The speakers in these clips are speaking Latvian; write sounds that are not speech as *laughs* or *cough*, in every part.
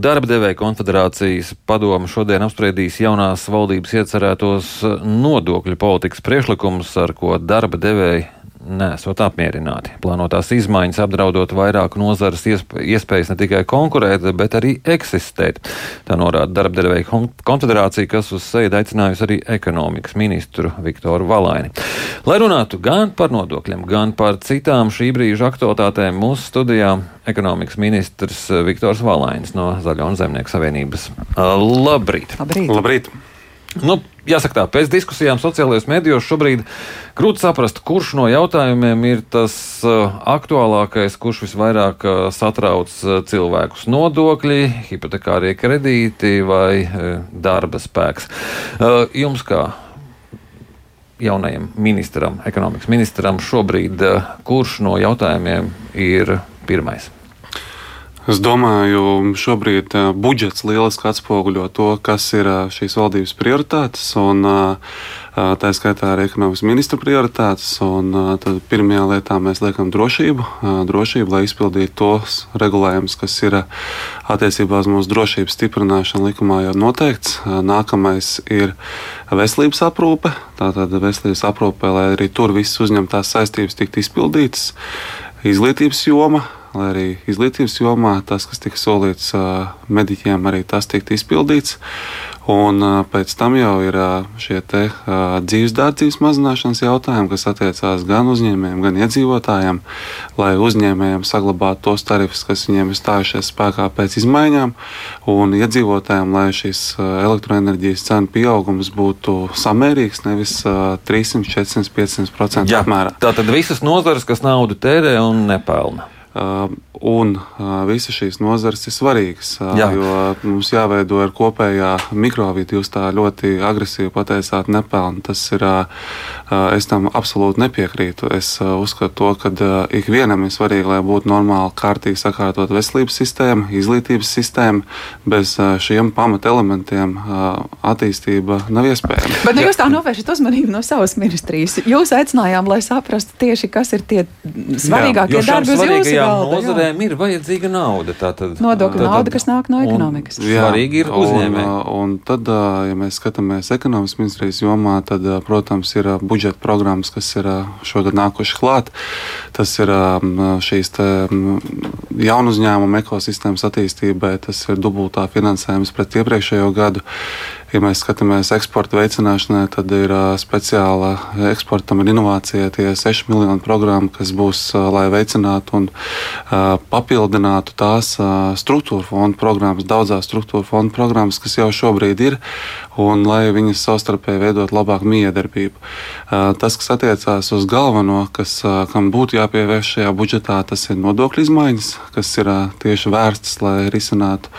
Darba devēja konfederācijas padoma šodien apspriedīs jaunās valdības iecerētos nodokļu politikas priekšlikumus, ar ko darba devēja nesot apmierināti. Plānotās izmaiņas apdraudot vairāku nozares iespējas ne tikai konkurēt, bet arī eksistēt. Tā norāda darbdevēja konfederācija, kas uz seju aicinājusi arī ekonomikas ministru Viktoru Valaini. Lai runātu gan par nodokļiem, gan par citām šī brīža aktualitātēm, mūsu studijā ekonomikas ministrs Viktors Valainis no Zaļo un Zemnieku savienības. Labrīt! Labrīt! Labrīt. Nu, jāsaka tā, pēc diskusijām sociālajos medijos šobrīd grūti saprast, kurš no jautājumiem ir tas uh, aktuālākais, kurš visvairāk uh, satrauc uh, cilvēkus - nodokļi, hipotekārie kredīti vai darba spēks. Jums kā jaunajam ministram, ekonomikas ministram, šobrīd kurš no jautājumiem ir pirmais? Es domāju, šobrīd uh, budžets lieliski atspoguļo to, kas ir uh, šīs valdības prioritātes, un uh, tā skaitā arī ekonomikas ministra prioritātes. Pirmajā lietā mēs liekam drošību, drošību lai izpildītu tos regulējumus, kas ir attiecībā uz mūsu drošības stiprināšanu likumā jau noteikts. Nākamais ir veselības aprūpe. Tātad veselības aprūpe, lai arī tur visas uzņemtās saistības tiktu izpildītas. Izglītības joma, lai arī izglītības jomā tas, kas tika solīts mediķiem, arī tas tiktu izpildīts. Un pēc tam jau ir šie te, dzīves dārdzības mazināšanas jautājumi, kas attiecās gan uzņēmējiem, gan iedzīvotājiem, lai uzņēmējiem saglabātu tos tarifus, kas viņiem ir stājušies spēkā pēc izmaiņām, un iedzīvotājiem, lai šis elektroenerģijas cenu pieaugums būtu samērīgs, nevis 300, 400, 500% apmērā. Tātad visas nozares, kas naudu tērē un nepelna. Uh, un uh, visas šīs nozares ir svarīgas, uh, Jā. jo mums jāveido ir kopējā mikrovīta. Jūs tā ļoti agresīvi pateicāt, nepelna. Tas ir, es tam absolūti nepiekrītu. Es uzskatu to, ka ikvienam ir svarīgi, lai būtu normāli, kārtīgi sakārtot veselības sistēma, izglītības sistēma. Bez šiem pamatelementiem attīstība nav iespējama. Bet nu, jūs tā novēršat uzmanību no savas ministrijas. Jūs aicinājām, lai saprastu tieši, kas ir tie svarīgākie darbi uz jūsu galda. Nozarēm jā. ir vajadzīga nauda. Tātad, Nodokļu nauda, kas nāk no ekonomikas. Un, jā, svarīgi ir uzņēmēji. Un, un tad, ja mēs skatāmies ekonomikas ministrijas jomā, tad, protams, ir budžeta programmas, kas ir šogad nākuši klāt. Tas ir šīs jaunu uzņēmumu ekosistēmas attīstībai, tas ir dubultā finansējums pret iepriekšējo gadu. Ja mēs skatāmies eksporta veicināšanai, tad ir speciāla eksportam un inovācijai tie 6 miljonu programma, kas būs, lai veicinātu un papildinātu tās struktūra fondu programmas, daudzās struktūra fondu programmas, kas jau šobrīd ir, un lai viņas savstarpēji veidot labāku miedarbību. Tas, kas attiecās uz galveno, kas, kam būtu jāpievērš šajā budžetā, tas ir nodokļu izmaiņas, kas ir tieši vērstas, lai risinātu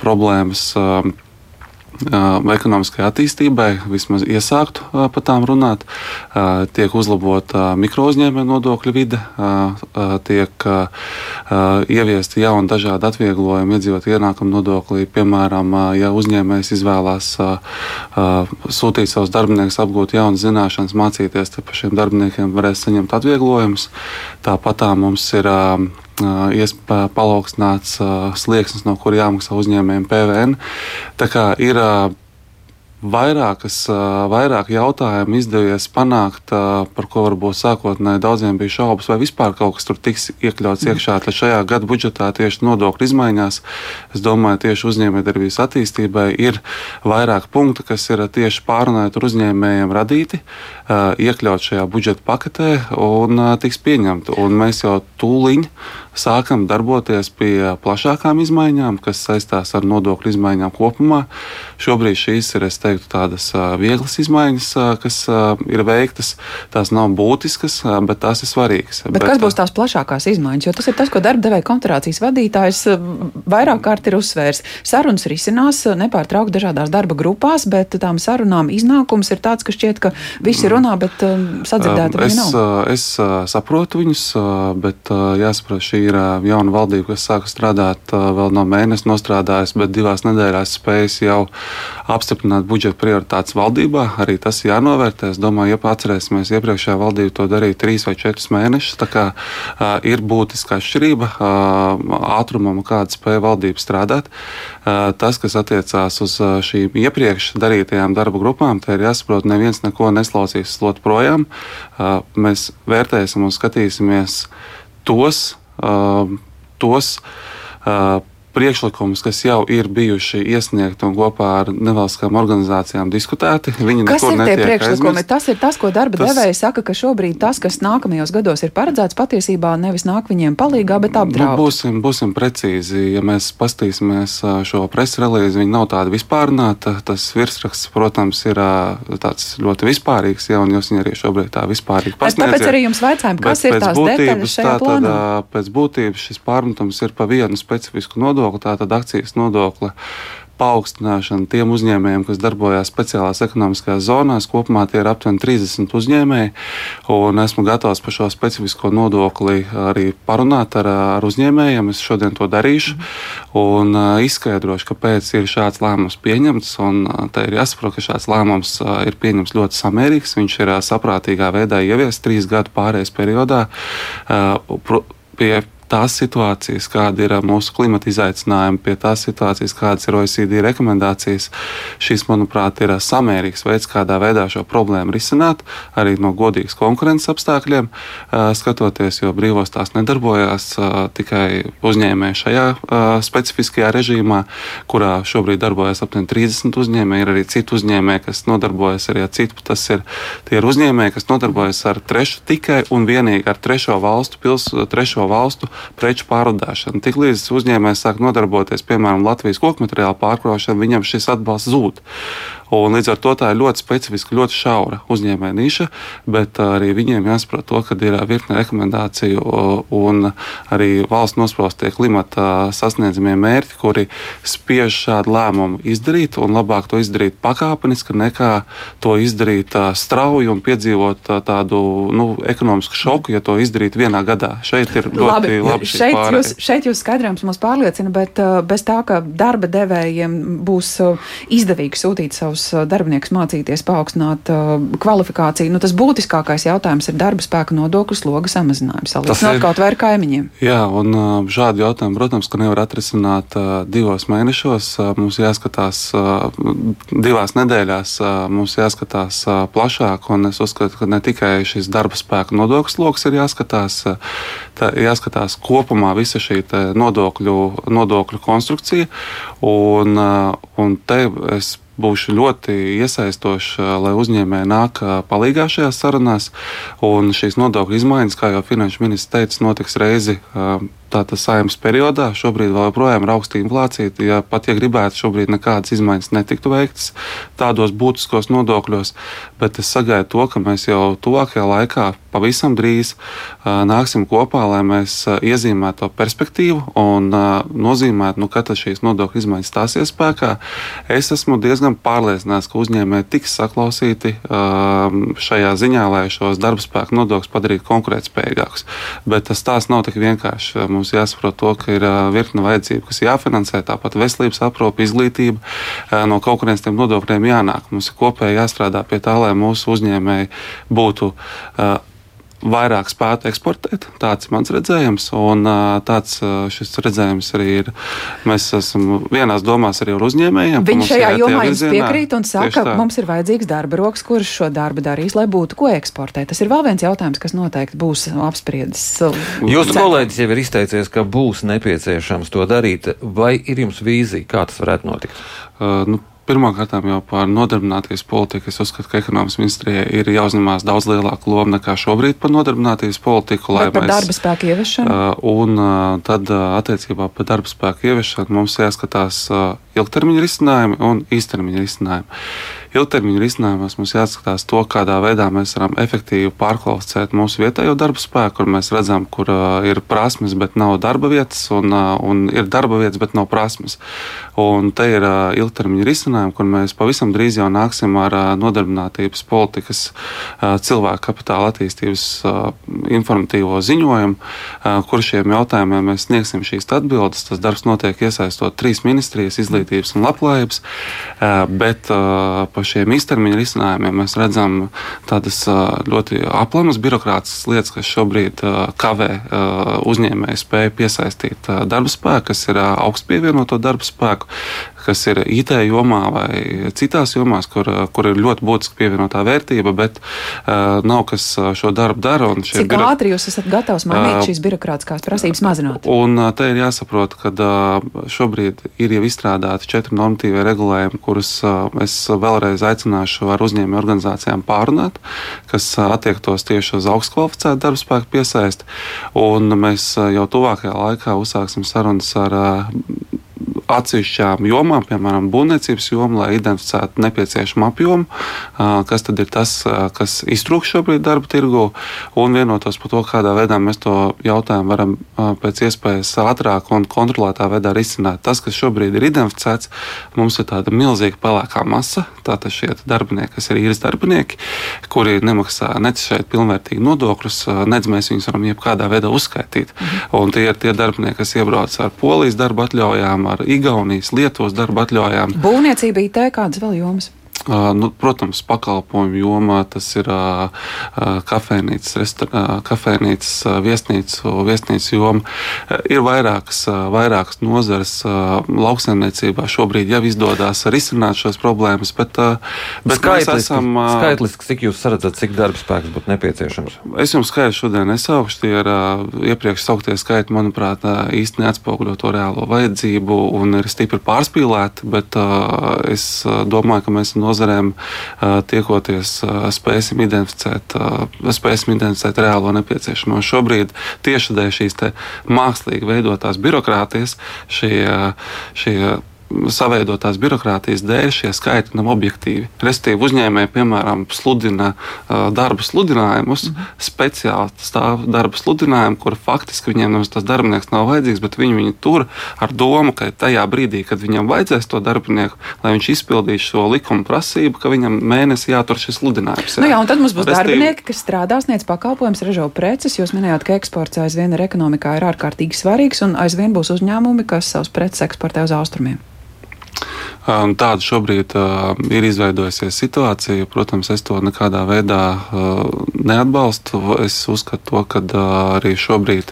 problēmas. Uh, ekonomiskai attīstībai, vismaz iesāktu par tām runāt. Tiek uzlabota mikrouzņēmēju nodokļu vide, tiek ieviesti jauni dažādi atvieglojumi iedzīvot ienākumu nodoklī. Piemēram, ja uzņēmējs izvēlās sūtīt savus darbiniekus apgūt jaunas zināšanas, mācīties, tad par šiem darbiniekiem varēs saņemt atvieglojumus. Tāpat tā mums ir palaugstināts slieksnis, no kur jāmaksā uzņēmējiem PVN. Tā kā ir vairākas, vairāk jautājumu izdevies panākt, par ko varbūt sākotnēji daudziem bija šaubas, vai vispār kaut kas tur tiks iekļauts mhm. iekšā. Tad šajā gada budžetā tieši nodokļu izmaiņās, es domāju, tieši uzņēmējdarbības attīstībai ir vairāk punktu, kas ir tieši pārunāti ar uzņēmējiem radīti, iekļaut šajā budžeta paketē un tiks pieņemti. Un mēs jau tūliņ sākam darboties pie plašākām izmaiņām, kas saistās ar nodokļu izmaiņām kopumā. Šobrīd šīs ir, es teiktu, tādas vieglas izmaiņas, kas ir veiktas. Tās nav būtiskas, bet tās ir svarīgas. Bet, bet kas būs tās plašākās izmaiņas? Jo tas ir tas, ko darba devēja konferācijas vadītājs vairāk kārt ir uzsvērs. Sarunas risinās nepārtraukti dažādās darba grupās, bet tām sarunām iznākums ir tāds, ka šķiet, ka visi runā, bet sadzirdēta es, nav. Es saprotu viņus, bet jāsaprot, šī ir jauna valdība, kas sāka strādāt vēl no mēneša nostrādājusi, bet divās nedēļās spējas jau apstiprināt budžetu budžeta prioritātes valdībā. Arī tas jānovērtē. Es domāju, ja atcerēsimies, iepriekšējā valdība to darīja trīs vai četrus mēnešus. Tā kā uh, ir būtiska atšķirība uh, ātrumam, kāda spēja valdība strādāt. Uh, tas, kas attiecās uz uh, šīm iepriekš darītajām darba grupām, te ir jāsaprot, neviens neko neslausīs slot projām. Uh, mēs vērtēsim un skatīsimies tos. Uh, tos uh, priekšlikumus, kas jau ir bijuši iesniegti un kopā ar nevalstiskām organizācijām diskutēti. *laughs* Viņi kas ir tie priekšlikumi? Aizmirst. Tas ir tas, ko darba tas... devēja saka, ka šobrīd tas, kas nākamajos gados ir paredzēts, patiesībā nevis nāk viņiem palīgā, bet apdraud. Nu, būsim, būsim precīzi. Ja mēs pastīsimies šo preses relīzi, viņi nav tāda vispārnāta. Tas virsraksts, protams, ir tāds ļoti vispārīgs, ja, un jūs viņu arī šobrīd tā vispārīgi pasniedzat. Tāpēc arī jums vaicājam, kas ir tās būtības, detaļas šajā tā, plānā? Tad, pēc būtības šis pārmetums ir pa vienu specifisku nodokli nodokli, tātad akcijas nodokli paaugstināšana tiem uzņēmējiem, kas darbojas speciālās ekonomiskajās zonās. Kopumā tie ir aptuveni 30 uzņēmēji. Esmu gatavs par šo specifisko nodokli arī parunāt ar, ar uzņēmējiem. Es šodien to darīšu un izskaidrošu, kāpēc ir šāds lēmums pieņemts. Te ir jāsaprot, ka šāds lēmums ir pieņemts ļoti samērīgs. Viņš ir saprātīgā veidā ieviests trīs gadu pārējais periodā. Pie tās situācijas, kāda ir mūsu klimata izaicinājumi, pie tās situācijas, kādas ir OECD rekomendācijas. Šis, manuprāt, ir samērīgs veids, kādā veidā šo problēmu risināt, arī no godīgas konkurences apstākļiem skatoties, jo brīvos tās nedarbojās tikai uzņēmēji šajā specifiskajā režīmā, kurā šobrīd darbojas aptuveni 30 uzņēmēji. Ir arī citi uzņēmēji, kas nodarbojas arī ar citu. Tas ir tie ir uzņēmēji, kas nodarbojas ar trešu tikai un vienīgi ar trešo valstu, pils, trešo valstu preču pārvadāšanu. Tiklīdz uzņēmējs sāk nodarboties, piemēram, Latvijas koku materiālu pārkraušanu, viņam šis atbalsts zūd. Un līdz ar to tā ir ļoti specifiska, ļoti šaura uzņēmēja niša, bet arī viņiem jāsaprot to, ka ir virkne rekomendāciju un arī valsts nosprostie klimata sasniedzamie mērķi, kuri spiež šādu lēmumu izdarīt un labāk to izdarīt pakāpeniski nekā to izdarīt strauji un piedzīvot tādu nu, ekonomisku šoku, ja to izdarīt vienā gadā. Šeit ir ļoti labi. labi šeit, jūs, šeit jūs skaidrojums mūs pārliecina, bet bez tā, ka darba devējiem būs izdevīgi sūtīt savus savus darbiniekus mācīties, paaugstināt uh, kvalifikāciju. Nu, tas būtiskākais jautājums ir darba spēka nodokļu sloga samazinājums, salīdzinot kaut vai ar kaimiņiem. Jā, un uh, šādu jautājumu, protams, ka nevar atrisināt divos mēnešos. Mums jāskatās divās nedēļās, mums jāskatās plašāk, un es uzskatu, ka ne tikai šis darba spēka nodokļu sloks ir jāskatās, tā, jāskatās kopumā visa šī nodokļu, nodokļu konstrukcija. Un, un te es būšu ļoti iesaistošs, lai uzņēmēji nāk palīgā šajās sarunās. Un šīs nodokļu izmaiņas, kā jau finanšu ministrs teica, notiks reizi tātad saimnes periodā. Šobrīd vēl joprojām ir augsta inflācija. Ja pat ja gribētu, šobrīd nekādas izmaiņas netiktu veiktas tādos būtiskos nodokļos, bet es sagaidu to, ka mēs jau tuvākajā laikā pavisam drīz nāksim kopā, lai mēs iezīmētu to perspektīvu un nozīmētu, nu, kad šīs nodokļu izmaiņas stāsies spēkā. Es esmu diezgan pārliecināts, ka uzņēmēji tiks saklausīti šajā ziņā, lai šos darba spēku nodokļus padarītu konkurētspējīgākus. Bet tas tās nav tik vienkārši mums jāsaprot to, ka ir virkne vajadzību, kas jāfinansē, tāpat veselības aprūpe, izglītība. No kaut kurienes tiem nodokļiem jānāk. Mums ir kopēji jāstrādā pie tā, lai mūsu uzņēmēji būtu vairāk spētu eksportēt. Tāds ir mans redzējums, un tāds šis redzējums arī ir. Mēs esam vienās domās arī ar uzņēmējiem. Viņi šajā jomā jums piekrīt un saka, ka mums ir vajadzīgs darba rokas, kurš šo darbu darīs, lai būtu ko eksportēt. Tas ir vēl viens jautājums, kas noteikti būs apspriedis. Jūsu kolēģis jau ir izteicies, ka būs nepieciešams to darīt. Vai ir jums vīzija, kā tas varētu notikt? Uh, nu, Pirmkārt, jau par nodarbinātības politiku. Es uzskatu, ka ekonomikas ministrijai ir jāuzņemās daudz lielāka loma nekā šobrīd par nodarbinātības politiku. Vai par mēs, darba spēku ieviešanu? Uh, un uh, tad uh, attiecībā par darba spēku ieviešanu mums jāskatās ilgtermiņa risinājumi un īstermiņa risinājumi. Ilgtermiņa risinājumos mums jāskatās to, kādā veidā mēs varam efektīvi pārkvalificēt mūsu vietējo darba spēku, kur mēs redzam, kur uh, ir prasmes, bet nav darba vietas, un, uh, un ir darba vietas, bet nav prasmes. Un te ir uh, ilgtermiņa risinājumi, kur mēs pavisam drīz jau nāksim ar uh, nodarbinātības politikas uh, cilvēku kapitāla attīstības uh, informatīvo ziņojumu, uh, kur šiem jautājumiem mēs sniegsim šīs atbildes. Tas darbs notiek iesaistot trīs ministrijas - izglītības izglītības un labklājības, bet par šiem īstermiņa risinājumiem mēs redzam tādas ļoti aplamas birokrātiskas lietas, kas šobrīd kavē uzņēmēju spēju piesaistīt darba spēku, kas ir augstu pievienoto darba spēku, kas ir IT jomā vai citās jomās, kur, kur ir ļoti būtiska pievienotā vērtība, bet uh, nav kas šo darbu dara. Cik biro... ātri jūs esat gatavs mainīt šīs birokrātiskās prasības mazināt? Un uh, te ir jāsaprot, ka uh, šobrīd ir jau izstrādāti četri normatīvie regulējumi, kurus es vēlreiz aicināšu ar uzņēmēju organizācijām pārunāt, kas attiektos tieši uz augstu kvalificētu darba spēku piesaisti. Un mēs jau tuvākajā laikā uzsāksim sarunas ar atsevišķām jomām, piemēram, būvniecības jomu, lai identificētu nepieciešamu apjomu, kas tad ir tas, kas iztrūkst šobrīd darba tirgu, un vienotos par to, kādā veidā mēs to jautājumu varam pēc iespējas ātrāk un kontrolētā veidā risināt. Tas, kas šobrīd ir identificēts, mums ir tāda milzīga pelēkā masa, tātad šie darbinieki, kas ir īres darbinieki, kuri nemaksā nec šeit pilnvērtīgi nodokļus, nec mēs viņus varam jebkādā veidā uzskaitīt. Mhm. Un tie ir tie darbinieki, kas iebrauc ar polijas darba atļaujām, ar Igaunijas, Lietuvas darba atļaujām. Būvniecība, IT, kādas vēl jomas? Nu, protams, pakalpojumu jomā tas ir kafejnīcas, kafejnīcas viesnīcu, viesnīcu joma. Ir vairākas, vairākas nozares lauksaimniecībā. Šobrīd jau izdodas risināt šos problēmas, bet, bet skaitliski, mēs esam. Skaitliski, cik jūs redzat, cik darba spēks būtu nepieciešams? Es jums skaidri šodien nesaukšu. Tie ir iepriekš sauktie skaiti, manuprāt, īsti neatspoguļo to reālo vajadzību un ir stipri pārspīlēti, bet es domāju, ka mēs no nozarēm tiekoties, spēsim identificēt, spēsim identificēt reālo nepieciešamo. Šobrīd tieši dēļ šīs mākslīgi veidotās birokrātijas šie, šie saveidotās birokrātijas dēļ šie skaitļi nav objektīvi. Restīvi uzņēmēji, piemēram, sludina uh, darba sludinājumus, mm -hmm. speciāli stāv darba sludinājumi, kur faktiski viņiem nemaz tas darbinieks nav vajadzīgs, bet viņi viņu tur ar domu, ka tajā brīdī, kad viņam vajadzēs to darbinieku, lai viņš izpildīs šo likuma prasību, ka viņam mēnesī jātur šis sludinājums. Jā. Nu jā, un tad mums būs Restīvi... darbinieki, kas strādā, sniedz pakalpojumus, ražo preces. Jūs minējāt, ka eksports aizvien ir ekonomikā ir ārkārtīgi svarīgs, un aizvien būs uzņēmumi, kas savus preces eksportē uz austrumiem. Tāda šobrīd uh, ir izveidojusies situācija. Protams, es to nekādā veidā uh, neatbalstu. Es uzskatu, to, ka arī šobrīd,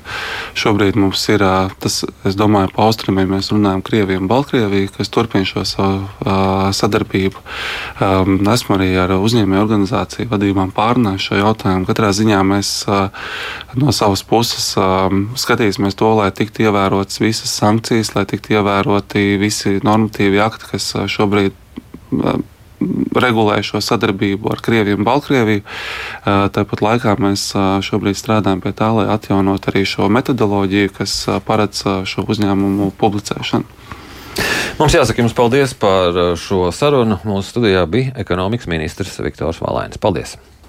šobrīd mums ir tas, es domāju, pa austrumiem mēs runājam Krieviju un Baltkrieviju, kas turpina šo savu sadarbību. Esmu arī ar uzņēmēju organizāciju vadībām pārunājis šo jautājumu. Katrā ziņā mēs no savas puses skatīsimies to, lai tiktu ievērotas visas sankcijas, lai tiktu ievēroti visi normatīvi akti, kas kas šobrīd regulē šo sadarbību ar Krieviju un Baltkrieviju. Tāpat laikā mēs šobrīd strādājam pie tā, lai atjaunot arī šo metodoloģiju, kas paredz šo uzņēmumu publicēšanu. Mums jāsaka jums paldies par šo sarunu. Mūsu studijā bija ekonomikas ministrs Viktors Valainis. Paldies!